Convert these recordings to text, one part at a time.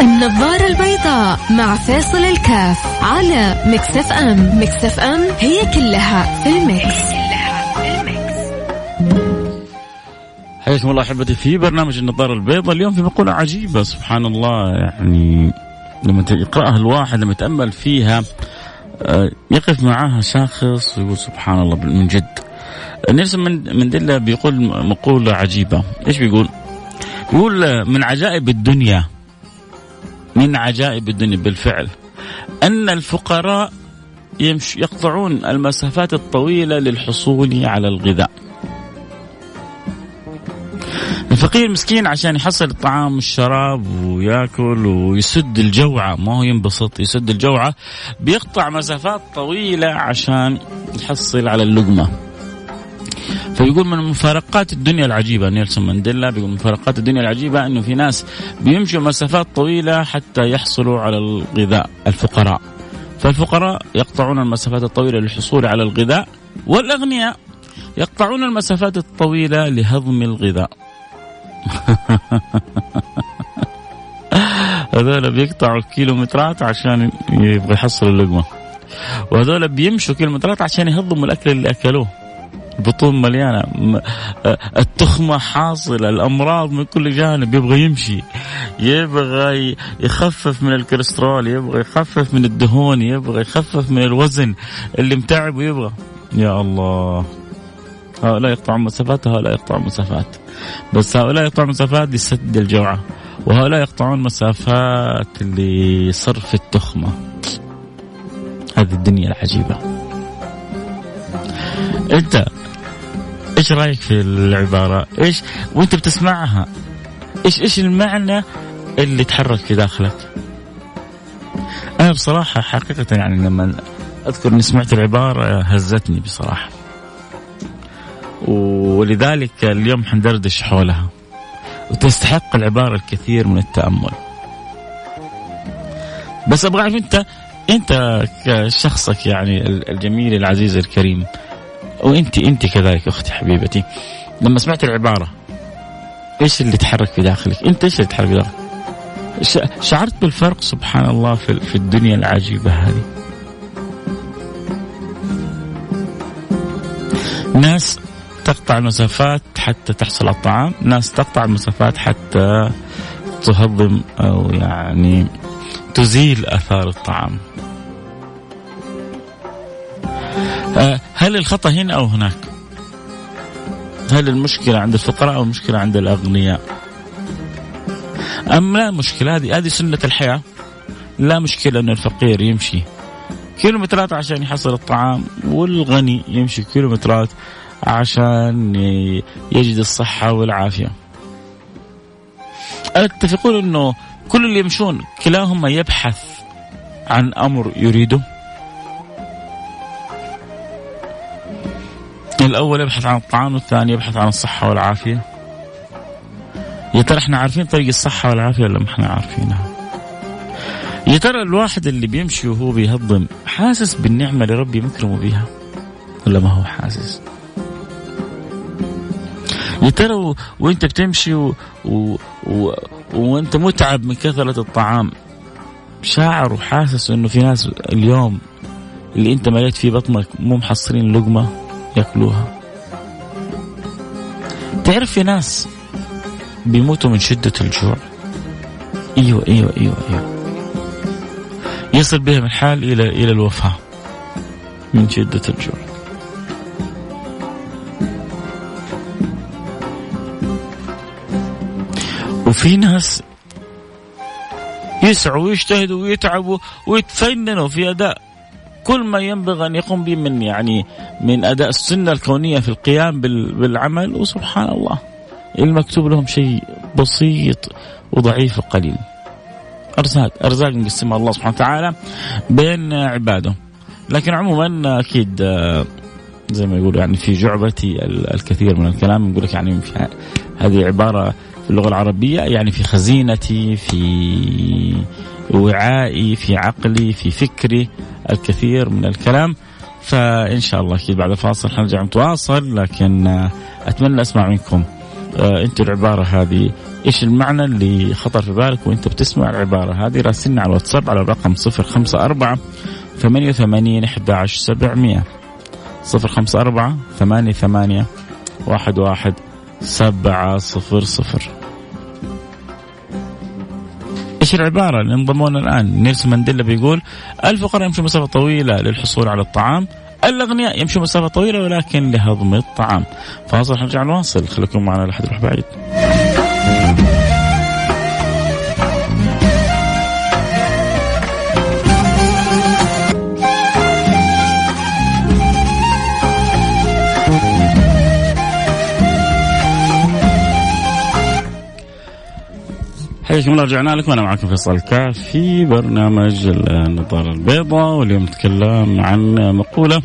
النظارة البيضاء مع فيصل الكاف على Mix FM. Mix FM هي كلها في ال Mix, حياكم الله أحبتي في برنامج النظارة البيضاء. اليوم في مقولة عجيبة سبحان الله يعني لما يقرأها الواحد لما يتأمل فيها آه، يقف معاها شخص ويقول سبحان الله من جد. نيلسون منديلا بيقول مقولة عجيبة. إيش بيقول؟ بيقول من عجائب الدنيا من عجائب الدنيا بالفعل. أن الفقراء يمش يقطعون المسافات الطويلة للحصول على الغذاء. الفقير مسكين عشان يحصل الطعام والشراب وياكل ويسد الجوعة ما هو ينبسط يسد الجوعة بيقطع مسافات طويلة عشان يحصل على اللقمة. فيقول من مفارقات الدنيا العجيبة نيلسون مانديلا بيقول من مفارقات الدنيا العجيبة أنه في ناس بيمشوا مسافات طويلة حتى يحصلوا على الغذاء الفقراء. فالفقراء يقطعون المسافات الطويلة للحصول على الغذاء والأغنياء يقطعون المسافات الطويلة لهضم الغذاء. هذول بيقطعوا الكيلومترات عشان يبغى يحصلوا اللقمة. وهذول بيمشوا كيلومترات عشان يهضموا الأكل اللي أكلوه. بطون مليانة. التخمة حاصلة الأمراض من كل جانب يبغى يمشي. يبغى يخفف من الكوليسترول يبغى يخفف من الدهون يبغى يخفف من الوزن. اللي متعب ويبغى. يا الله. هؤلاء يقطعون مسافات وهؤلاء يقطعون مسافات. بس هؤلاء يقطعون مسافات لسد الجوعة. وهؤلاء يقطعون مسافات لصرف التخمة. هذه الدنيا العجيبة. أنت إيش رأيك في العبارة؟ إيش وأنت بتسمعها؟ إيش إيش المعنى اللي تحرك في داخلك؟ أنا بصراحة حقيقة يعني لما أذكر إني سمعت العبارة هزتني بصراحة. ولذلك اليوم حندردش حولها. وتستحق العبارة الكثير من التأمل. بس أبغى أعرف أنت أنت كشخصك يعني الجميل العزيز الكريم وأنت أنت كذلك أختي حبيبتي. لما سمعت العبارة إيش اللي تحرك في داخلك؟ أنت إيش اللي تحرك في داخلك؟ شعرت بالفرق سبحان الله في الدنيا العجيبة هذه. ناس تقطع المسافات حتى تحصل على الطعام ناس تقطع المسافات حتى تهضم أو يعني تزيل آثار الطعام. هل الخطأ هنا أو هناك؟ هل المشكلة عند الفقراء أو المشكلة عند الأغنياء؟ أم لا مشكلة؟ هذه هذه سنة الحياة. لا مشكلة أن الفقير يمشي. كيلومترات عشان يحصل الطعام والغني يمشي كيلومترات عشان يجد الصحة والعافية. أتفقون أنه كل اللي يمشون كلاهما يبحث عن أمر يريده؟ الأول يبحث عن الطعام والثاني يبحث عن الصحة والعافية. يا ترى إحنا عارفين طريق الصحة والعافية ولا ما إحنا عارفينها؟ يا ترى الواحد اللي بيمشي وهو بيهضم حاسس بالنعمة اللي ربي مكرمه بيها؟ ولا ما هو حاسس؟ يا ترى وأنت بتمشي و... و... و... وأنت متعب من كثرة الطعام شاعر وحاسس إنه في ناس اليوم اللي أنت مليت فيه بطنك مو محصلين لقمة؟ ياكلوها. تعرف في ناس بيموتوا من شدة الجوع. أيوه أيوه أيوه أيوه. يصل بهم الحال إلى إلى الوفاة من شدة الجوع. وفي ناس يسعوا ويجتهدوا ويتعبوا ويتفننوا في أداء كل ما ينبغي أن يقوم به من يعني من أداء السنة الكونية في القيام بالعمل وسبحان الله المكتوب لهم شيء بسيط وضعيف وقليل. ارزاق أرزاق مقسمها الله سبحانه وتعالى بين عباده. لكن عموما أكيد زي ما يقولوا يعني في جعبتي الكثير من الكلام يقول لك يعني هذه عباره اللغة العربية يعني في خزينتي في وعائي في عقلي في فكري الكثير من الكلام. فإن شاء الله أكيد بعد الفاصل حنرجع نتواصل لكن أتمنى أسمع منكم. آه، أنتم العبارة هذه إيش المعنى اللي خطر في بالك وأنت بتسمع العبارة هذه؟ راسلنا على الواتساب على الرقم 054 88 11 700 054 88 11 700 إيش العباره اللي انضمونا الآن. نيلسون مانديلا بيقول الفقراء يمشوا مسافه طويلة للحصول على الطعام الأغنياء يمشوا مسافه طويلة ولكن لهضم الطعام. فاصل حنرجع نواصل خليكم معنا لحد يروح بعيد. حياكم الله رجعنا لكم. وأنا معكم فيصل كاف في برنامج النظارة البيضاء واليوم نتكلم عن مقولة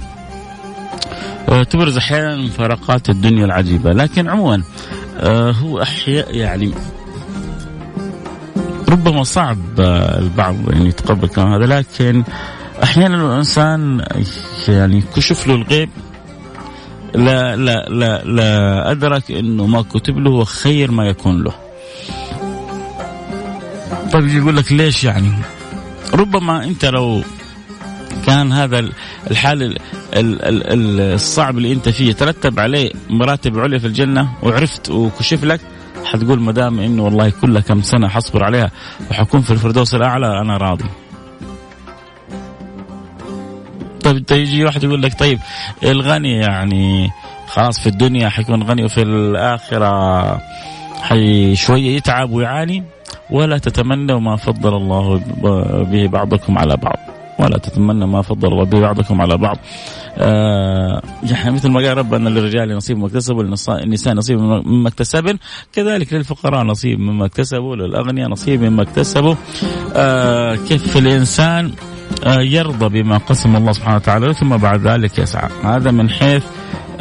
آه، تبرز أحيانا مفارقات الدنيا العجيبة. لكن عموما آه، هو أحياء يعني ربما صعب البعض يعني يتقبل كلام هذا. لكن أحيانا الإنسان يعني كشف له الغيب. لا لا لا لا أدرك إنه ما كتب له هو خير ما يكون له. طيب يقول لك ليش يعني؟ ربما أنت لو كان هذا الحال الصعب اللي أنت فيه ترتب عليه مراتب عليا في الجنة وعرفت وكشف لك حتقول ما دام إنه والله كلها كم سنة حصبر عليها وحكون في الفردوس الأعلى أنا راضي. طيب يجي واحد يقول لك طيب الغني يعني خلاص في الدنيا حيكون غني وفي الآخرة حي شوية يتعب ويعاني ولا تتمنوا ما فضل الله به بعضكم على بعض. ولا تتمنى ما فضل الله به بعضكم على بعض. آه يعني مثل ما قال ربنا للرجال نصيب مما اكتسبوا للنساء نصيب مما اكتسبن. كذلك للفقراء نصيب مما اكتسبوا للأغنياء نصيب مما اكتسبوا. آه كيف الإنسان آه يرضى بما قسم الله سبحانه وتعالى ثم بعد ذلك يسعى. هذا من حيث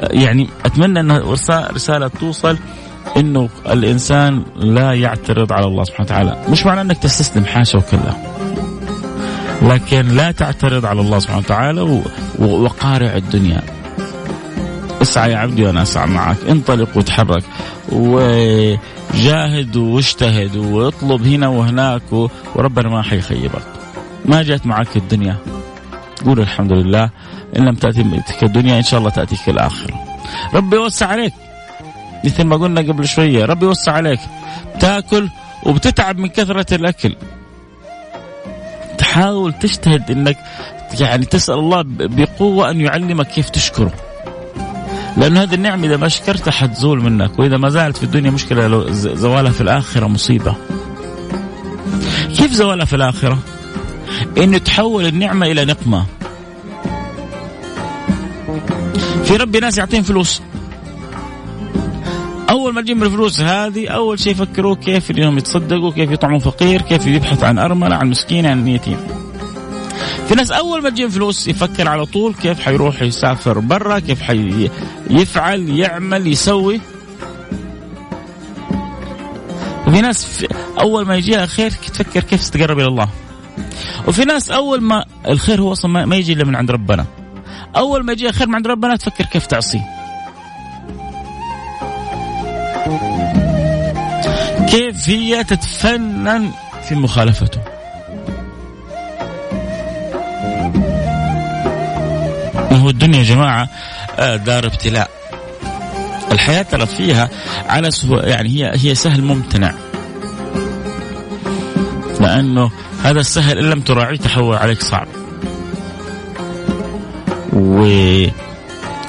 آه يعني أتمنى أن رسالة توصل إنه الإنسان لا يعترض على الله سبحانه وتعالى. مش معنى إنك تستسلم حاشا وكلا. لكن لا تعترض على الله سبحانه وتعالى وقارع الدنيا. اسعى يا عبدي وأنا أسعى معك. انطلق وتحرك وجاهد واجتهد واطلب هنا وهناك وربنا ما حيخيبك. ما جات معك الدنيا. قول الحمد لله. إن لم تاتيك الدنيا إن شاء الله تأتيك الآخرة. ربي يوسع عليك. مثل ما قلنا قبل شوية ربي يوسع عليك. تاكل وبتتعب من كثرة الأكل. تحاول تجتهد إنك يعني تسأل الله بقوة أن يعلمك كيف تشكره. لأن هذه النعمة إذا ما شكرتها حتزول منك وإذا ما زالت في الدنيا مشكلة زوالها في الآخرة مصيبة. كيف زوالها في الآخرة؟ إنه تحول النعمة إلى نقمة. في ربي ناس يعطيهم فلوس. أول ما تجيهم الفلوس هذه أول شيء يفكروا كيف اليوم يتصدقوا كيف يطعموا فقير كيف يبحث عن أرملة عن مسكين عن يتيم. في ناس أول ما تجيهم فلوس يفكر على طول كيف حيروح يسافر برا كيف حيفعل يعمل يسوي. وفي ناس في أول ما يجيها خير تفكر كيف تتقرب إلى الله. وفي ناس أول ما الخير هو أصلا ما يجي إلا من عند ربنا. أول ما يجيها خير من عند ربنا تفكر كيف تعصيه. كيف هي تتفنن في مخالفته؟ ما هو الدنيا يا جماعة آه، دار ابتلاء. الحياة ترى فيها على سهو يعني هي هي سهل ممتنع. لأنه هذا السهل إن لم تراعيه تحول عليك صعب. و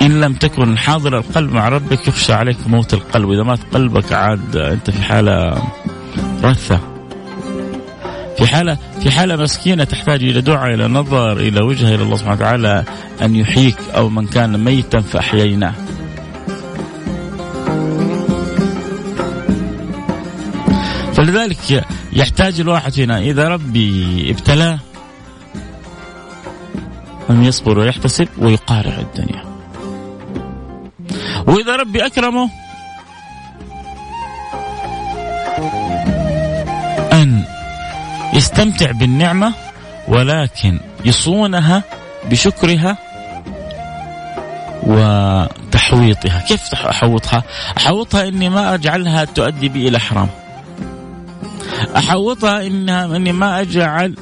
إن لم تكن حاضر القلب مع ربك يخشى عليك موت القلب. وإذا مات قلبك عاد أنت في حالة رثة. في حالة في حالة مسكينة تحتاج إلى دعاء إلى نظر إلى وجهه إلى الله سبحانه وتعالى أن يحييك أو من كان ميتا فأحييناه. فلذلك يحتاج الواحد هنا إذا ربي ابتلاه أن يصبر ويحتسب ويقارع الدنيا. وإذا ربي أكرمه أن يستمتع بالنعمة ولكن يصونها بشكرها وتحويطها. كيف أحوطها؟ أحوطها أني ما أجعلها تؤدي بي إلى حرام أحوطها انها إني ما أجعل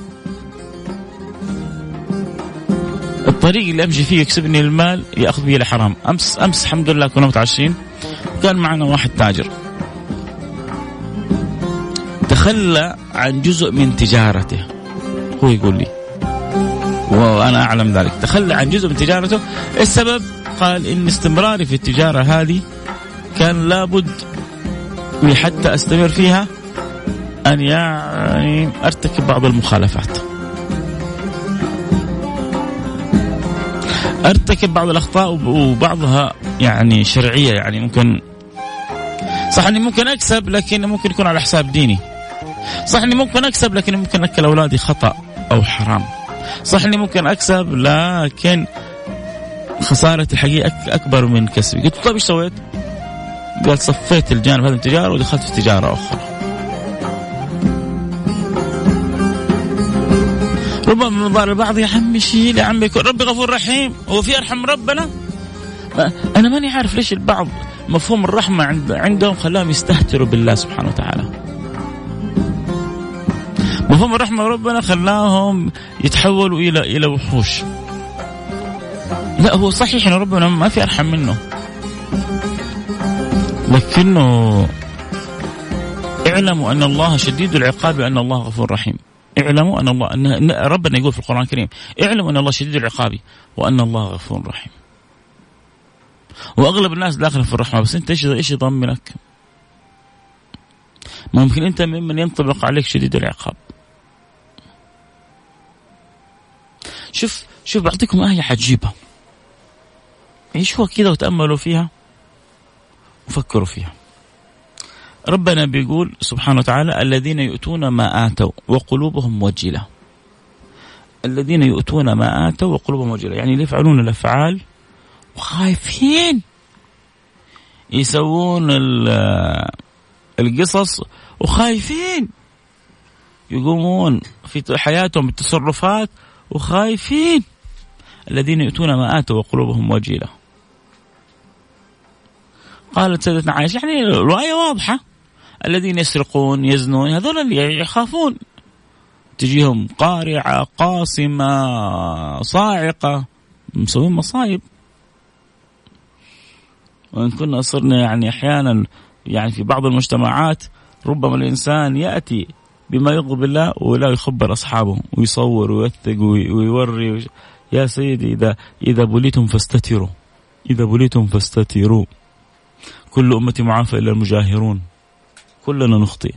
الطريق اللي أمشي فيه يكسبني المال يأخذ بي الحرام. أمس أمس الحمد لله كنا متعشين. كان معنا واحد تاجر. تخلى عن جزء من تجارته. هو يقول لي. وأنا أعلم ذلك. تخلى عن جزء من تجارته. السبب قال إن استمراري في التجارة هذه كان لابد حتى أستمر فيها أن يعني أرتكب بعض المخالفات. أرتكب بعض الأخطاء وبعضها يعني شرعية يعني ممكن صح إني ممكن أكسب لكن ممكن يكون على حساب ديني. صح إني ممكن أكسب لكن ممكن أكل أولادي خطأ أو حرام. صح إني ممكن أكسب لكن خسارة الحقيقة أكبر من كسبي. قلت طيب إيش سويت؟ قال صفيت الجانب هذا التجارة ودخلت في تجارة أخرى. ربما من ضار البعض يا عمي شيل يا عمي ربي غفور رحيم. هو في أرحم ربنا؟ أنا ماني عارف ليش البعض مفهوم الرحمة عند عندهم خلاهم يستهتروا بالله سبحانه وتعالى. مفهوم الرحمة ربنا خلاهم يتحولوا إلى إلى وحوش. لا هو صحيح إن ربنا ما في أرحم منه. لكنه اعلموا أن الله شديد العقاب وأن الله غفور رحيم. اعلموا أن الله ان ربنا يقول في القرآن الكريم اعلموا أن الله شديد العقاب وأن الله غفور رحيم. وأغلب الناس داخله في الرحمة بس أنت إيش إيش يضمنك؟ ممكن أنت ممن ينطبق عليك شديد العقاب. شوف شوف بعطيكم آية عجيبة. عيشوها كذا وتأملوا فيها؟ وفكروا فيها. ربنا بيقول سبحانه وتعالى الذين يؤتون ما آتوا وقلوبهم وجلة الذين يؤتون ما آتوا وقلوبهم وجلة يعني يفعلون الأفعال وخايفين يسوون القصص وخايفين يقومون في حياتهم بالتصرفات وخايفين. الذين يؤتون ما آتوا وقلوبهم وجلة قالت سيدتنا عائشة يعني الرواية واضحة. الذين يسرقون يزنون هذول اللي يخافون. تجيهم قارعة قاصمة صاعقة مسوين مصايب. وإن كنا صرنا يعني أحيانا يعني في بعض المجتمعات ربما الإنسان يأتي بما يغضب الله ولا يخبر أصحابه ويصور ويوثق ويوري. يا سيدي إذا إذا بليتم فاستتروا. إذا بليتم فاستتروا. كل أمتي معافى إلا المجاهرون. كلنا نخطئ.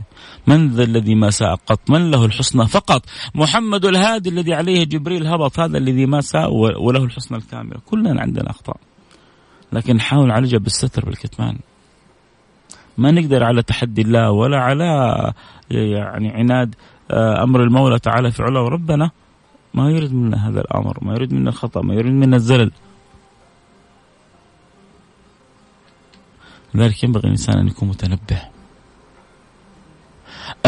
من ذا الذي ما ساء قط؟ من له الحسنى فقط. محمد الهادي الذي عليه جبريل هبط هذا الذي ما ساء وله الحسنى الكاملة. كلنا عندنا أخطاء. لكن نحاول نعالجها بالستر بالكتمان ما نقدر على تحدي الله ولا على يعني عناد آه، أمر المولى تعالى في علاه وربنا ما يريد منا هذا الأمر ما يريد منا الخطأ ما يريد منا الزلل. لذلك ينبغي الإنسان أن يكون متنبه.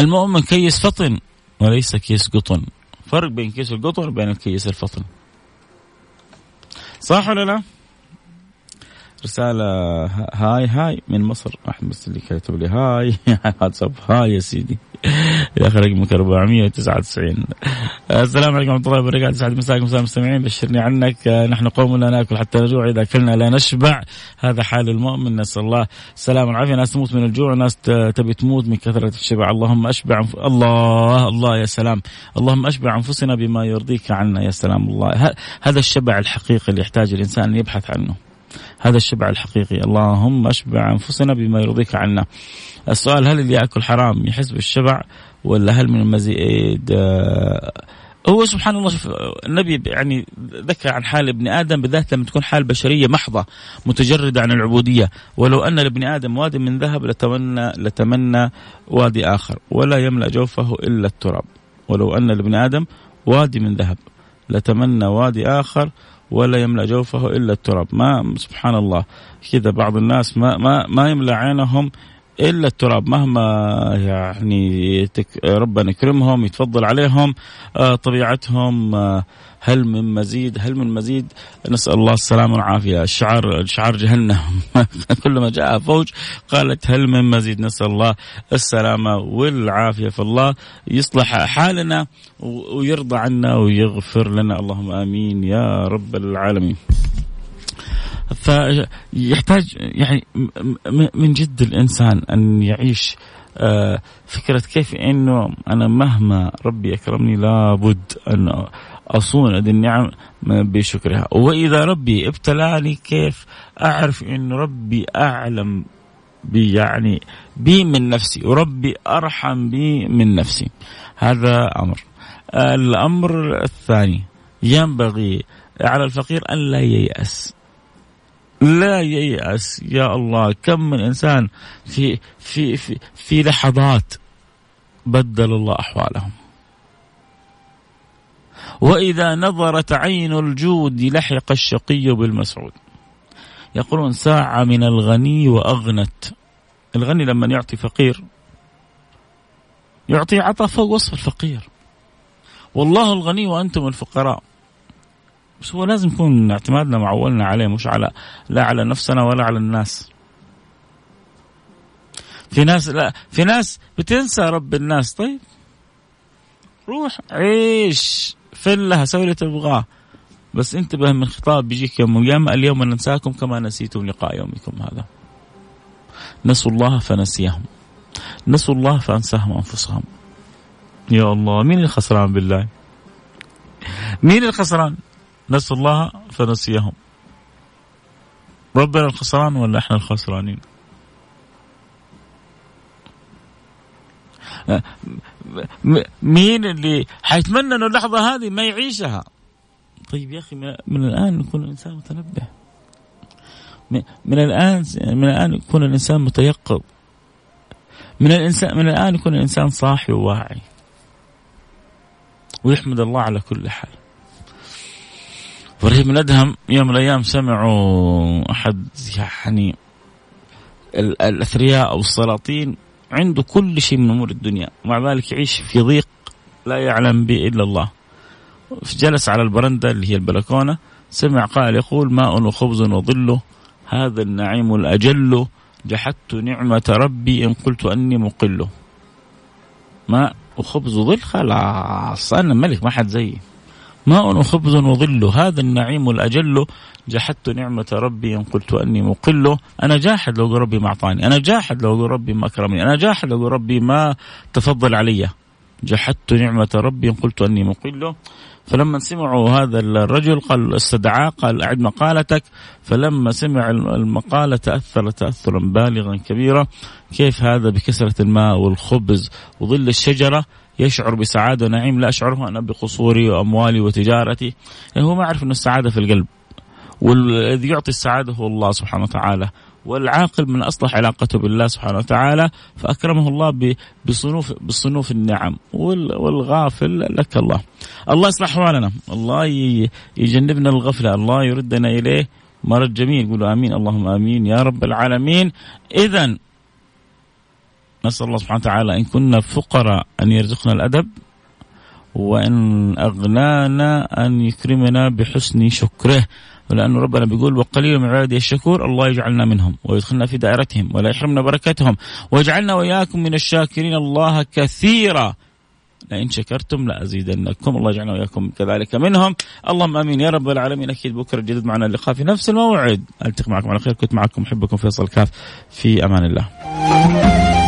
المؤمن كيس فطن وليس كيس قطن فرق بين كيس القطن وبين الكيس الفطن صح ولا لا؟ رسالة hi hi من مصر. أحمد بس اللي كاتب لي hi واتساب hi يا سيدي. آخر رقمك 499 السلام عليكم ورحمة الله وبركاته. سعد مساكم مساء المستمعين. بشرني عنك. نحن قوم لا نأكل حتى نجوع. إذا أكلنا لا نشبع. هذا حال المؤمن. نسأل الله السلامه والعافية. ناس تموت من الجوع وناس تبي تموت من كثرة الشبع. اللهم أشبع الله الله يا سلام. اللهم أشبع أنفسنا بما يرضيك عنا يا سلام الله. هذا الشبع الحقيقي اللي يحتاج الإنسان أن يبحث عنه. هذا الشبع الحقيقي. اللهم اشبع أنفسنا بما يرضيك عنا. السؤال هل اللي يأكل حرام يحس بالشبع ولا هل من المزيد آه، هو سبحان الله النبي يعني ذكر عن حال ابن آدم بالذات لما تكون حال بشرية محضة متجردة عن العبودية. ولو أن لابن آدم واد من ذهب لتمنى لتمنى وادي آخر. ولا يملأ جوفه إلا التراب. ولو أن لابن آدم وادي من ذهب لتمنى وادي آخر ولا يملأ جوفه إلا التراب. ما سبحان الله. كذا بعض الناس ما ما ما يملأ عينهم إلا التراب مهما يعني تك ربنا يكرمهم يتفضل عليهم آه طبيعتهم آه هل من مزيد هل من مزيد؟ نسأل الله السلامة والعافية. الشعار شعار جهنم. كلما جاء فوج قالت هل من مزيد؟ نسأل الله السلامة والعافية. فالله يصلح حالنا ويرضى عنا ويغفر لنا. اللهم آمين يا رب العالمين. فيحتاج يعني من جد الإنسان أن يعيش آه، فكرة كيف إنه أنا مهما ربي أكرمني لابد أن أصون هذه النعم بشكرها. وإذا ربي ابتلاني كيف أعرف انه ربي أعلم بي يعني بي من نفسي وربي أرحم بي من نفسي. هذا أمر. الأمر الثاني ينبغي على الفقير أن لا ييأس. لا ييأس يا الله كم من إنسان في في في في لحظات بدل الله أحوالهم. وإذا نظرت عين الجود لحق الشقي بالمسعود. يقولون ساعة من الغني وأغنت. الغني لما يعطي فقير يعطي عطاء فوق وصف الفقير. والله الغني وأنتم الفقراء. بس هو لازم يكون اعتمادنا معولنا عليه مش على لا على نفسنا ولا على الناس. في ناس لا في ناس بتنسى رب الناس. طيب. روح عيش فلها سوي اللي تبغاه. بس انتبه من خطاب بيجيك يوم القيامة اليوم ننساكم كما نسيتم لقاء يومكم هذا. نسوا الله فنسيهم. نسوا الله فأنساهم أنفسهم. يا الله مين الخسران بالله؟ مين الخسران نسوا الله فنسيهم. ربنا الخسران ولا إحنا الخسرانين؟ مين اللي حيتمنى إنه اللحظة هذه ما يعيشها؟ طيب يا أخي من الآن يكون الإنسان متنبه. من الآن من الآن يكون الإنسان متيقظ. من الانسان من الآن يكون الإنسان صاحي وواعي. ويحمد الله على كل حال. إبراهيم بن أدهم يوم من الأيام سمعوا أحد يعني الأثرياء أو السلاطين عنده كل شيء من أمور الدنيا ومع ذلك يعيش في ضيق لا يعلم به إلا الله. جلس على البرندة اللي هي البلكونة سمع قال يقول ماء وخبز وظله هذا النعيم الأجل جحدت نعمة ربي إن قلت أني مقله ماء وخبز وظل خلاص أنا ملك ما حد زيي. ماء وخبز وظل هذا النعيم الأجل. جحدت نعمة ربي إن قلت أني مقله أنا جاحد لو ربي ما أعطاني. أنا جاحد لو ربي ما أكرمني. أنا جاحد لو ربي ما تفضل علي. جحدت نعمة ربي إن قلت أني مقله فلما سمعوا هذا الرجل قال استدعاه قال أعد مقالتك. فلما سمع المقالة تأثر تأثرا بالغا كبيرا. كيف هذا بكثرة الماء والخبز وظل الشجرة؟ يشعر بسعادة ونعيم لا أشعره أنا بقصوري وأموالي وتجارتي. يعني هو ما يعرف أن السعادة في القلب والذي يعطي السعادة هو الله سبحانه وتعالى والعاقل من أصلح علاقته بالله سبحانه وتعالى فأكرمه الله بصنوف بصنوف النعم والغافل لك الله. الله يصلح أحوالنا الله يجنبنا الغفلة الله يردنا إليه مرض جميل قولوا آمين اللهم آمين يا رب العالمين. إذا نسأل الله سبحانه وتعالى إن كنا فقراء أن يرزقنا الأدب وإن أغنانا أن يكرمنا بحسن شكره. ولأن ربنا بيقول وقليل من عبادي الشكور الله يجعلنا منهم ويدخلنا في دائرتهم ولا يحرمنا بركتهم ويجعلنا وإياكم من الشاكرين الله كثيرا. لئن شكرتم لأزيدنكم الله يجعلنا وإياكم كذلك منهم. اللهم آمين. يا رب العالمين أكيد بكرة جديد معنا اللقاء في نفس الموعد. ألتقي معكم على خير. كنت معكم أحبكم فيصل كاف في أمان الله.